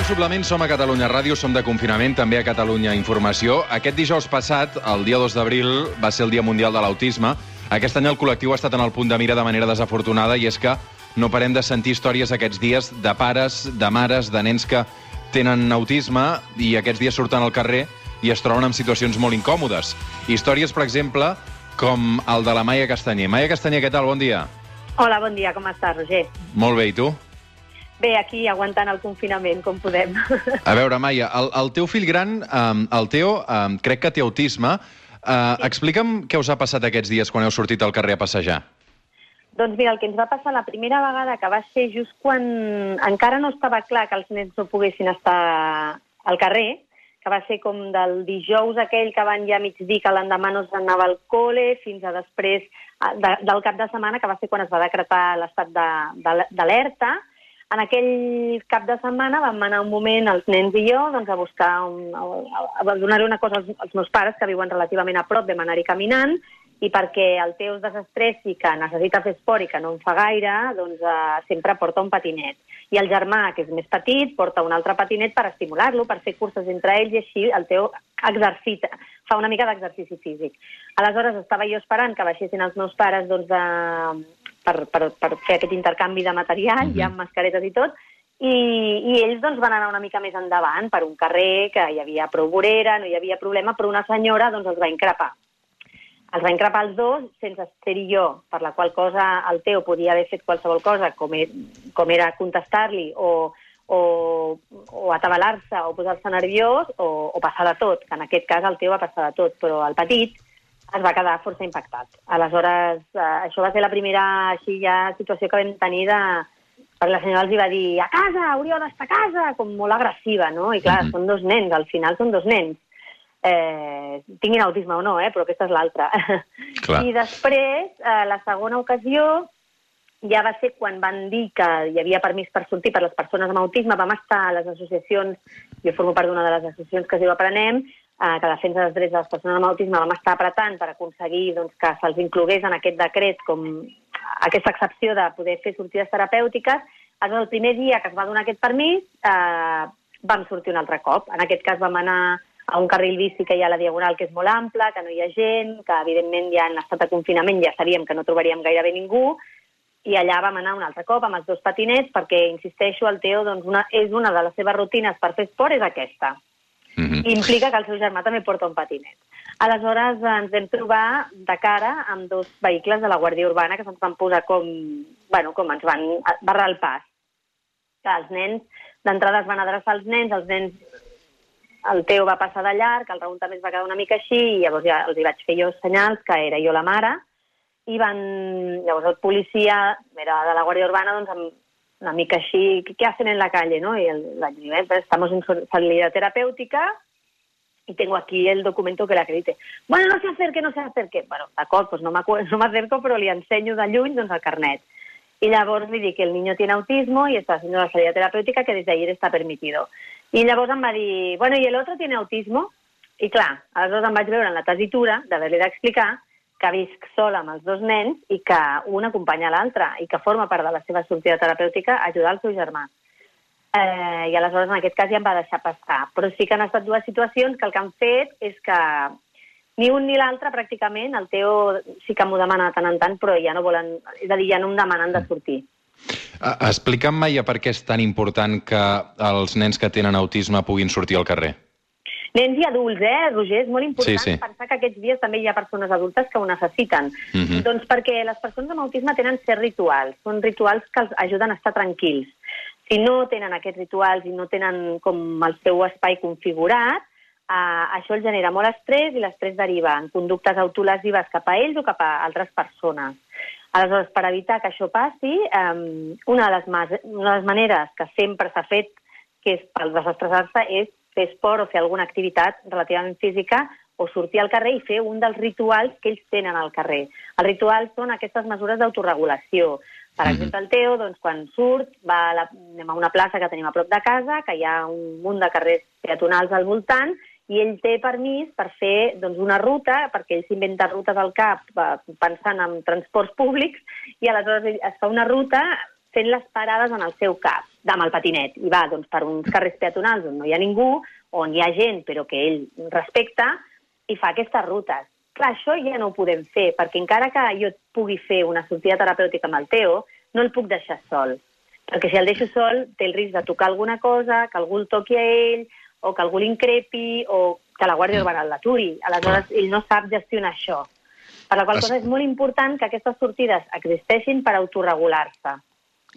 al suplement, som a Catalunya Ràdio, som de confinament, també a Catalunya Informació. Aquest dijous passat, el dia 2 d'abril, va ser el Dia Mundial de l'Autisme. Aquest any el col·lectiu ha estat en el punt de mira de manera desafortunada i és que no parem de sentir històries aquests dies de pares, de mares, de nens que tenen autisme i aquests dies surten al carrer i es troben en situacions molt incòmodes. Històries, per exemple, com el de la Maia Castanyer. Maia Castanyer, què tal? Bon dia. Hola, bon dia, com estàs, Roger? Molt bé, i tu? Bé, aquí aguantant el confinament, com podem. A veure, Maia, el, el teu fill gran, um, el Teo, um, crec que té autisme. Uh, sí. Explica'm què us ha passat aquests dies quan heu sortit al carrer a passejar. Doncs mira, el que ens va passar la primera vegada, que va ser just quan encara no estava clar que els nens no poguessin estar al carrer, que va ser com del dijous aquell que van ja mig dir que l'endemà no s'anava al col·le, fins a després de, del cap de setmana, que va ser quan es va decretar l'estat d'alerta, de, en aquell cap de setmana vam anar un moment, els nens i jo, doncs, a buscar, un, a, a donar una cosa als, als meus pares, que viuen relativament a prop, vam anar-hi caminant, i perquè el teu es desestressi, que necessita fer esport i que no en fa gaire, doncs eh, sempre porta un patinet. I el germà, que és més petit, porta un altre patinet per estimular-lo, per fer curses entre ells, i així el teu exercita, fa una mica d'exercici físic. Aleshores estava jo esperant que baixessin els meus pares doncs, de, per, per, per fer aquest intercanvi de material, mm -hmm. ja amb mascaretes i tot, i, i ells doncs, van anar una mica més endavant per un carrer que hi havia prou vorera, no hi havia problema, però una senyora doncs, els va increpar. Els va increpar els dos sense ser-hi jo, per la qual cosa el Teo podia haver fet qualsevol cosa, com, e com era contestar-li o, o, o atabalar-se o posar-se nerviós o, o passar de tot, que en aquest cas el Teo va passar de tot, però el petit es va quedar força impactat. Aleshores, eh, això va ser la primera així, ja, situació que vam tenir de... Perquè la senyora els va dir, a casa, hauríeu d'estar a casa, com molt agressiva, no? I clar, mm -hmm. són dos nens, al final són dos nens. Eh, tinguin autisme o no, eh? però aquesta és l'altra. I després, eh, la segona ocasió, ja va ser quan van dir que hi havia permís per sortir per les persones amb autisme, vam estar a les associacions, jo formo part d'una de les associacions que es diu Aprenem, eh, que defensa dels drets de les persones amb autisme vam estar apretant per aconseguir doncs, que se'ls inclogués en aquest decret com aquesta excepció de poder fer sortides terapèutiques. El primer dia que es va donar aquest permís eh, vam sortir un altre cop. En aquest cas vam anar a un carril bici que hi ha a la Diagonal, que és molt ample, que no hi ha gent, que evidentment ja en estat de confinament ja sabíem que no trobaríem gairebé ningú, i allà vam anar un altre cop amb els dos patinets perquè, insisteixo, el Teo doncs, una, és una de les seves rutines per fer esport és aquesta. Mm -hmm. implica que el seu germà també porta un patinet. Aleshores ens vam trobar de cara amb dos vehicles de la Guàrdia Urbana que se'ns van posar com, bueno, com ens van barrar el pas. Que els nens, d'entrada es van adreçar als nens, els nens el Teo va passar de llarg, el Raül també es va quedar una mica així, i llavors ja els hi vaig fer jo senyals, que era jo la mare, i van... Llavors el policia, era de la Guàrdia Urbana, doncs em, una mica així, ¿qué hacen en la calle? ¿no? Y el, la, estamos en salida terapéutica y tengo aquí el documento que l'acredite. Bueno, no se acerque, no se acerque. Bueno, d'acord, pues no m'acerco, no però li ensenyo de lluny doncs, el carnet. Y llavors li dic que el niño tiene autismo y está haciendo la salida terapéutica que desde ayer está permitido. I llavors em va dir, bueno, ¿y el otro tiene autismo? I clar, aleshores em vaig veure en la tesitura d'haver-li d'explicar que visc sola amb els dos nens i que un acompanya l'altre i que forma part de la seva sortida terapèutica ajudar el seu germà. Eh, I aleshores en aquest cas ja em va deixar passar. Però sí que han estat dues situacions que el que han fet és que ni un ni l'altre pràcticament, el Teo sí que m'ho demana de tant en tant, però ja no volen, és a dir, ja no em demanen de sortir. Explica'm, Maia, per què és tan important que els nens que tenen autisme puguin sortir al carrer. Nens i adults, eh, Roger? És molt important sí, sí. pensar que aquests dies també hi ha persones adultes que ho necessiten. Mhm. -huh. Doncs perquè les persones amb autisme tenen certs rituals. Són rituals que els ajuden a estar tranquils. Si no tenen aquests rituals i no tenen com el seu espai configurat, eh, això els genera molt estrès i l'estrès deriva en conductes autolesives cap a ells o cap a altres persones. Aleshores, per evitar que això passi, eh, una, de les una de les maneres que sempre s'ha fet que és per desestressar-se és fer esport o fer alguna activitat relativament física o sortir al carrer i fer un dels rituals que ells tenen al carrer. Els rituals són aquestes mesures d'autoregulació. Per mm -hmm. exemple, el Teo, doncs, quan surt, va a la, anem a una plaça que tenim a prop de casa, que hi ha un munt de carrers peatonals al voltant, i ell té permís per fer doncs, una ruta, perquè ell s'inventa rutes al cap pensant en transports públics, i aleshores es fa una ruta fent les parades en el seu cap. amb el patinet i va doncs, per uns carrers peatonals on no hi ha ningú, on hi ha gent però que ell respecta, i fa aquestes rutes. Clar, això ja no ho podem fer, perquè encara que jo pugui fer una sortida terapèutica amb el Teo, no el puc deixar sol. Perquè si el deixo sol, té el risc de tocar alguna cosa, que algú el toqui a ell, o que algú l'increpi, o que la Guàrdia Urbana l'aturi. Aleshores, ell no sap gestionar això. Per la qual cosa és molt important que aquestes sortides existeixin per autorregular-se.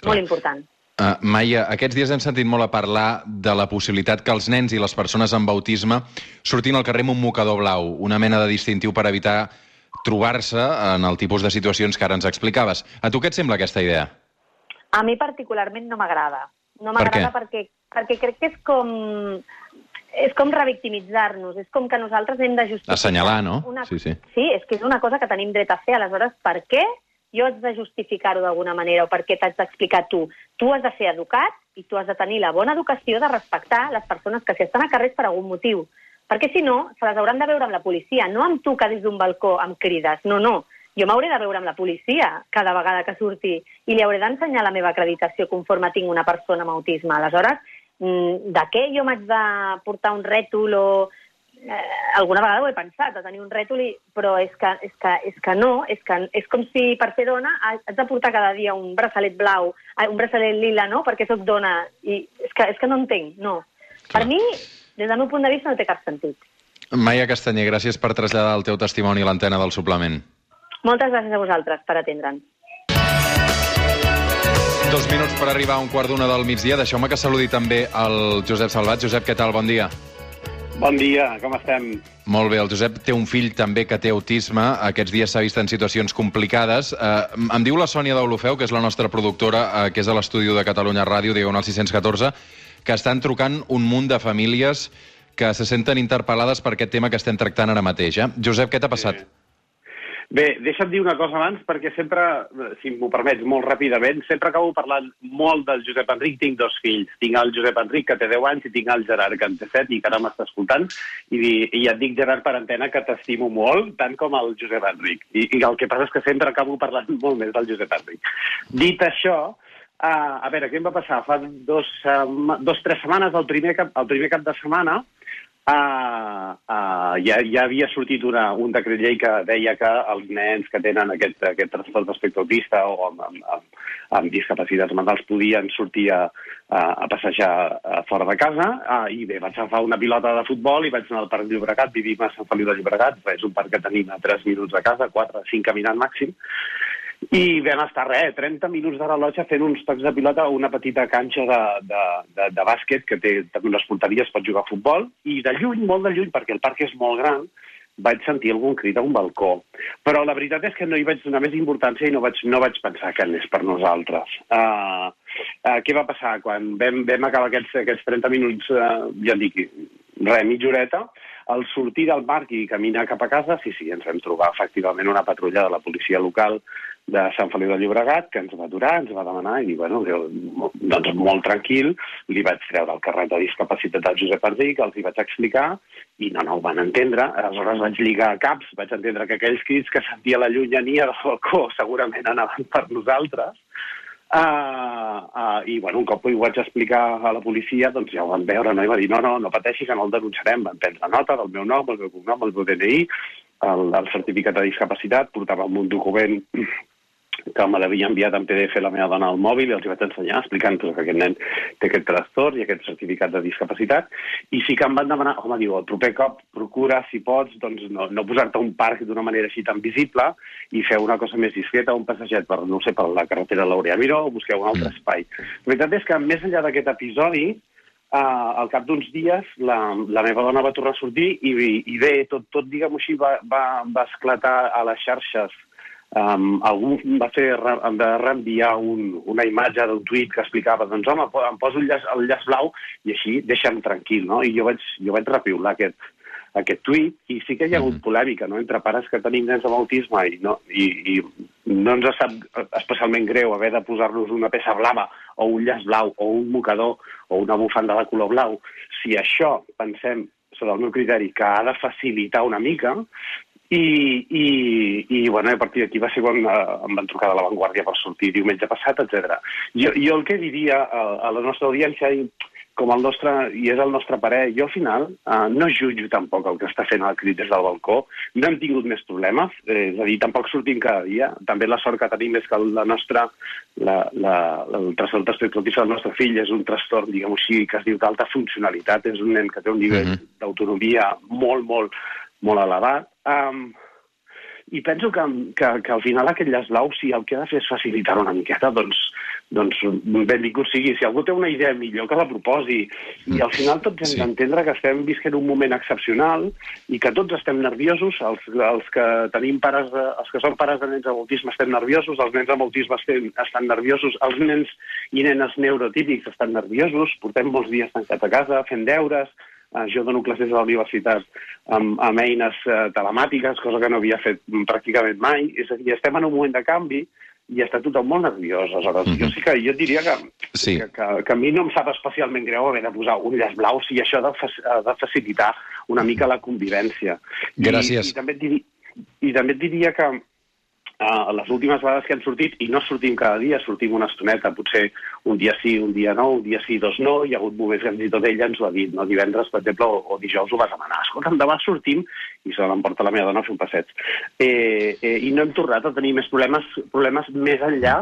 Molt important. Uh, Maia, aquests dies hem sentit molt a parlar de la possibilitat que els nens i les persones amb autisme surtin al carrer amb un mocador blau, una mena de distintiu per evitar trobar-se en el tipus de situacions que ara ens explicaves. A tu què et sembla aquesta idea? A mi particularment no m'agrada. No Per m'agrada què? perquè, perquè crec que és com és com revictimitzar-nos, és com que nosaltres hem de justificar... Assenyalar, no? Una... Sí, sí. Sí, és que és una cosa que tenim dret a fer. Aleshores, per què jo haig de justificar-ho d'alguna manera o per què t'haig d'explicar tu? Tu has de ser educat i tu has de tenir la bona educació de respectar les persones que si estan a carrers per algun motiu. Perquè si no, se les hauran de veure amb la policia, no amb tu que des d'un balcó em crides. No, no. Jo m'hauré de veure amb la policia cada vegada que surti i li hauré d'ensenyar la meva acreditació conforme tinc una persona amb autisme. Aleshores, mm, de què jo m'haig de portar un rètol o... Eh, alguna vegada ho he pensat, de tenir un rètol, i... però és que, és, que, és que no, és, que, és com si per ser dona has de portar cada dia un braçalet blau, ai, un braçalet lila, no?, perquè sóc dona, i és que, és que no entenc, no. Per mi, des del meu punt de vista, no té cap sentit. Maia Castanyer, gràcies per traslladar el teu testimoni a l'antena del suplement. Moltes gràcies a vosaltres per atendre'ns. Dos minuts per arribar a un quart d'una del migdia. Deixeu-me que saludi també el Josep Salvat. Josep, què tal? Bon dia. Bon dia, com estem? Molt bé, el Josep té un fill també que té autisme. Aquests dies s'ha vist en situacions complicades. Eh, em diu la Sònia d'Olofeu, que és la nostra productora, eh, que és a l'estudi de Catalunya Ràdio, Diagonal 614, que estan trucant un munt de famílies que se senten interpel·lades per aquest tema que estem tractant ara mateix. Eh? Josep, què t'ha passat? Bé, deixa'm dir una cosa abans, perquè sempre, si m'ho permets, molt ràpidament, sempre acabo parlant molt del Josep Enric. Tinc dos fills. Tinc el Josep Enric, que té 10 anys, i tinc el Gerard, que en té 7 i que ara m'està escoltant. I, I et dic, Gerard, per antena, que t'estimo molt, tant com el Josep Enric. I, I el que passa és que sempre acabo parlant molt més del Josep Enric. Dit això, uh, a veure, què em va passar? Fa dos, uh, dos tres setmanes, el primer cap, el primer cap de setmana, Uh, uh, ja, ja havia sortit una, un decret llei que deia que els nens que tenen aquest, aquest trastorn d'espectre autista o amb, amb, amb, amb discapacitats mentals podien sortir a, a, a passejar a fora de casa. Uh, i bé, vaig agafar una pilota de futbol i vaig anar al Parc Llobregat, vivim a Sant Feliu de Llobregat, és un parc que tenim a 3 minuts de casa, 4, 5 caminant màxim, i vam estar, res, 30 minuts de rellotge fent uns tocs de pilota a una petita canxa de, de, de, de bàsquet que té unes porteries, pot jugar a futbol, i de lluny, molt de lluny, perquè el parc és molt gran, vaig sentir algun crit a un balcó. Però la veritat és que no hi vaig donar més importància i no vaig, no vaig pensar que anés per nosaltres. Uh, uh, què va passar? Quan vam, vam acabar aquests, aquests 30 minuts, uh, ja dic, res, mitja horeta, al sortir del parc i caminar cap a casa, sí, sí, ens vam trobar efectivament una patrulla de la policia local de Sant Feliu de Llobregat, que ens va aturar, ens va demanar, i bueno, jo, doncs molt tranquil, li vaig treure el carnet de discapacitat al Josep Enric, els hi vaig explicar, i no, no ho van entendre. Aleshores vaig lligar caps, vaig entendre que aquells crits que sentia la llunyania del balcó segurament anaven per nosaltres, Uh, uh, I, bueno, un cop ho vaig explicar a la policia, doncs ja ho van veure, no? I va dir, no, no, no pateixi, que no el denunciarem. Van prendre nota del meu nom, el meu cognom, el meu DNI, el, el certificat de discapacitat, portàvem un document que me l'havia enviat en PDF la meva dona al mòbil i els hi vaig ensenyar explicant que aquest nen té aquest trastorn i aquest certificat de discapacitat i sí que em van demanar, home, diu, el proper cop procura, si pots, doncs no, no posar-te un parc d'una manera així tan visible i fer una cosa més discreta, un passeget per, no sé, per la carretera Laureà Miró o busqueu un altre espai. La veritat és que més enllà d'aquest episodi, Uh, al cap d'uns dies la, la meva dona va tornar a sortir i, i bé, tot, tot diguem-ho així, va, va, va esclatar a les xarxes Um, algú va fer va reenviar un, una imatge d'un tuit que explicava doncs home, em poso el llaç, el llaç blau i així deixa'm tranquil, no? I jo vaig, jo vaig repiular aquest, aquest tuit i sí que hi ha hagut polèmica, no?, entre pares que tenim nens amb autisme i no, i, i no ens sap especialment greu haver de posar-nos una peça blava o un llaç blau o un mocador o una bufanda de color blau. Si això pensem, sobre el meu criteri, que ha de facilitar una mica, I, i, i bueno, a partir d'aquí va ser quan uh, em van trucar de l'avantguàrdia per sortir diumenge passat, etc. Jo, jo el que diria a, a la nostra audiència, i com el nostre, i és el nostre parer, jo al final eh, no jutjo tampoc el que està fent el crit des del balcó, no hem tingut més problemes, eh, és a dir, tampoc sortim cada dia, també la sort que tenim és que la nostra, la, la, el trastorn d'espectrotis del nostre fill és un trastorn, diguem-ho així, que es diu d'alta funcionalitat, és un nen que té un nivell uh -huh. d'autonomia molt, molt, molt elevat, um, i penso que, que, que al final aquest llaç blau, si el que ha de fer és facilitar una miqueta, doncs, doncs benvingut sigui. Si algú té una idea millor, que la proposi. I al final tots hem sí. d'entendre que estem visquent un moment excepcional i que tots estem nerviosos, els, els que tenim pares, de, els que són pares de nens amb autisme estem nerviosos, els nens amb autisme estem, estan nerviosos, els nens i nenes neurotípics estan nerviosos, portem molts dies tancats a casa, fent deures, Uh, jo dono classes a la universitat amb, amb eines uh, telemàtiques, cosa que no havia fet pràcticament mai. És a dir, estem en un moment de canvi i està tothom molt nerviós. Aleshores, mm -hmm. jo sí que jo diria que, sí. que, que, que a mi no em sap especialment greu haver de posar un llaç blau si això ha de, ha de facilitar una mica la convivència. Gràcies. I, i, també, et diria, I també et diria que Uh, les últimes vegades que han sortit, i no sortim cada dia, sortim una estoneta, potser un dia sí, un dia no, un dia sí, dos no, hi ha hagut moments que fins i tot ella ens ho ha dit, no? divendres, per exemple, o, o dijous ho va demanar, escolta, demà sortim, i se l'emporta la meva dona a fer un passeig. Eh, eh, I no hem tornat a tenir més problemes, problemes més enllà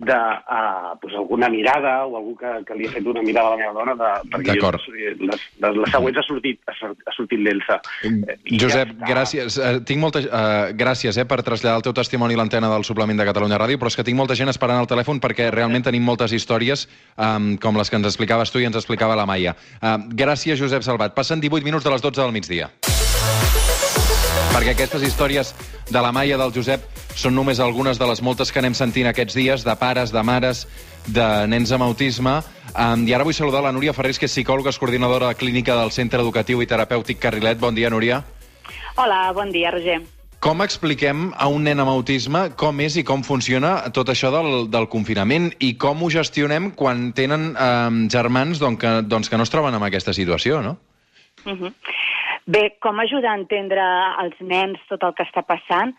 de uh, pues, alguna mirada o algú que, que li ha fet una mirada a la meva dona de, perquè jo, les, les, les següents ha sortit, ha, sortit l'Elsa. Eh, Josep, ja gràcies. Uh, tinc molta, uh, gràcies eh, per traslladar el teu testimoni a l'antena del suplement de Catalunya Ràdio, però és que tinc molta gent esperant al telèfon perquè realment tenim moltes històries um, com les que ens explicaves tu i ens explicava la Maia. Uh, gràcies, Josep Salvat. Passen 18 minuts de les 12 del migdia. Perquè aquestes històries de la Maia del Josep són només algunes de les moltes que anem sentint aquests dies, de pares, de mares, de nens amb autisme. Um, I ara vull saludar la Núria Ferrés, que és psicòloga, és coordinadora clínica del Centre Educatiu i Terapèutic Carrilet. Bon dia, Núria. Hola, bon dia, Roger. Com expliquem a un nen amb autisme com és i com funciona tot això del, del confinament i com ho gestionem quan tenen um, germans doncs, que, doncs, que no es troben en aquesta situació, no? Uh -huh. Bé, com ajudar a entendre als nens tot el que està passant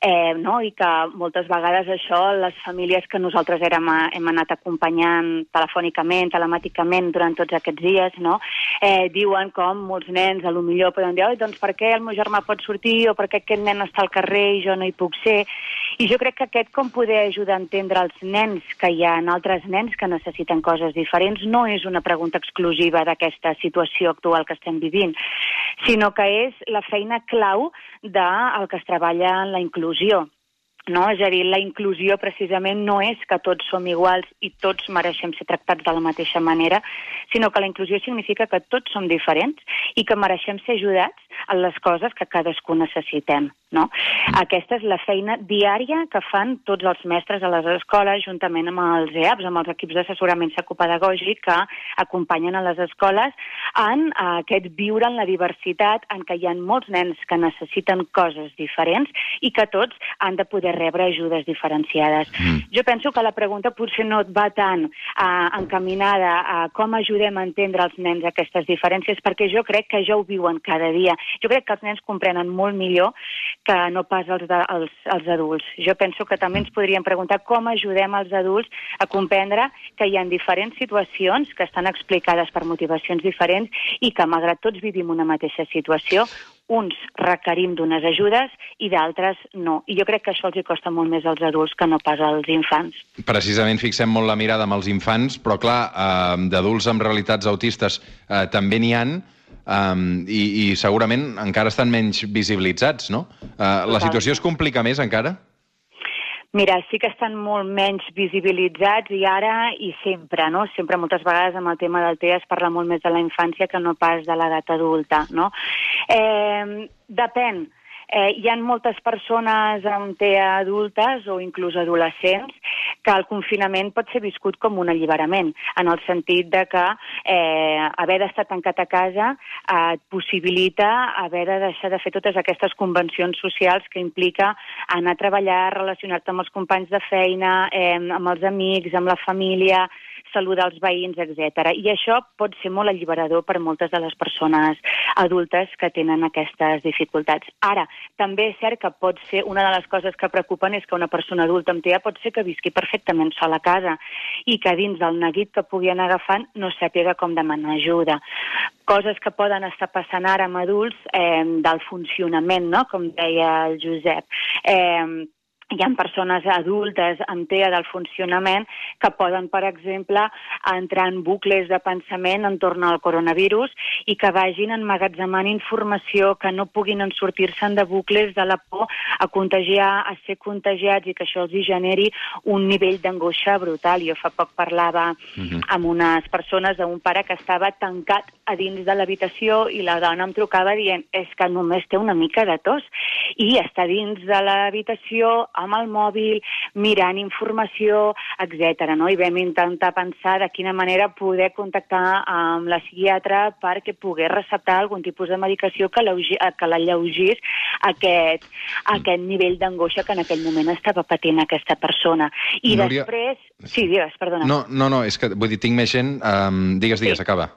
eh, no? i que moltes vegades això les famílies que nosaltres érem, hem anat acompanyant telefònicament, telemàticament durant tots aquests dies, no? eh, diuen com molts nens a lo millor poden dir doncs per què el meu germà pot sortir o per què aquest nen està al carrer i jo no hi puc ser. I jo crec que aquest com poder ajudar a entendre els nens que hi ha altres nens que necessiten coses diferents no és una pregunta exclusiva d'aquesta situació actual que estem vivint, sinó que és la feina clau del que es treballa en la inclusió. No? És a dir, la inclusió precisament no és que tots som iguals i tots mereixem ser tractats de la mateixa manera, sinó que la inclusió significa que tots som diferents i que mereixem ser ajudats les coses que cadascú necessitem. No? Aquesta és la feina diària que fan tots els mestres a les escoles, juntament amb els EAPs, amb els equips d'assessorament psicopedagògic, que acompanyen a les escoles en aquest viure en la diversitat, en què hi ha molts nens que necessiten coses diferents i que tots han de poder rebre ajudes diferenciades. Mm. Jo penso que la pregunta potser no et va tant uh, encaminada a com ajudem a entendre els nens aquestes diferències, perquè jo crec que ja ho viuen cada dia. Jo crec que els nens comprenen molt millor que no pas els, de, els, els adults. Jo penso que també ens podríem preguntar com ajudem els adults a comprendre que hi ha diferents situacions que estan explicades per motivacions diferents i que, malgrat tots vivim una mateixa situació, uns requerim d'unes ajudes i d'altres no. I jo crec que això els hi costa molt més als adults que no pas als infants. Precisament fixem molt la mirada amb els infants, però clar, eh, d'adults amb realitats autistes eh, també n'hi han, um, i, i segurament encara estan menys visibilitzats, no? Uh, la situació es complica més encara? Mira, sí que estan molt menys visibilitzats i ara i sempre, no? Sempre moltes vegades amb el tema del TEA es parla molt més de la infància que no pas de l'edat adulta, no? Eh, depèn Eh, hi ha moltes persones amb TEA adultes o inclús adolescents que el confinament pot ser viscut com un alliberament, en el sentit de que eh, haver d'estar tancat a casa eh, et possibilita haver de deixar de fer totes aquestes convencions socials que implica anar a treballar, relacionar-te amb els companys de feina, eh, amb els amics, amb la família, saludar els veïns, etc. I això pot ser molt alliberador per moltes de les persones adultes que tenen aquestes dificultats. Ara, també és cert que pot ser, una de les coses que preocupen és que una persona adulta amb TEA pot ser que visqui perfectament sola a casa i que dins del neguit que pugui anar agafant no sàpiga com demanar ajuda. Coses que poden estar passant ara amb adults eh, del funcionament, no? com deia el Josep. Eh, hi ha persones adultes amb TEA del funcionament que poden, per exemple, entrar en bucles de pensament entorn al coronavirus i que vagin emmagatzemant informació que no puguin en sortir-se'n de bucles de la por a contagiar, a ser contagiats i que això els hi generi un nivell d'angoixa brutal. Jo fa poc parlava uh -huh. amb unes persones d'un pare que estava tancat a dins de l'habitació i la dona em trucava dient és que només té una mica de tos i està dins de l'habitació amb el mòbil, mirant informació, etc. No? I vam intentar pensar de quina manera poder contactar amb la psiquiatra perquè pogués receptar algun tipus de medicació que, que l'alleugís aquest, aquest nivell d'angoixa que en aquell moment estava patint aquesta persona. I Núria... després... Sí, digues, perdona. No, no, no, és que vull dir, tinc més gent... Um, digues, digues, sí. acaba.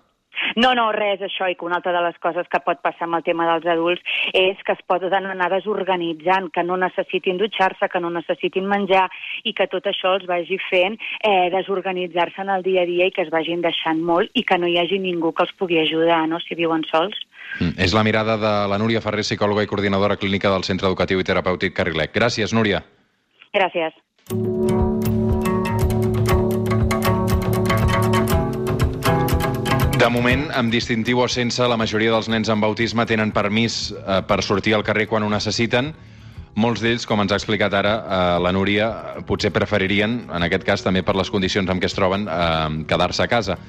No, no, res, això, i que una altra de les coses que pot passar amb el tema dels adults és que es poden anar desorganitzant, que no necessitin dutxar-se, que no necessitin menjar, i que tot això els vagi fent eh, desorganitzar-se en el dia a dia i que es vagin deixant molt i que no hi hagi ningú que els pugui ajudar, no?, si viuen sols. Mm, és la mirada de la Núria Ferrer, psicòloga i coordinadora clínica del Centre Educatiu i Terapèutic Carrilec. Gràcies, Núria. Gràcies. De moment, amb distintiu o sense, la majoria dels nens amb autisme tenen permís eh, per sortir al carrer quan ho necessiten. Molts d'ells, com ens ha explicat ara eh, la Núria, potser preferirien, en aquest cas també per les condicions en què es troben, eh, quedar-se a casa.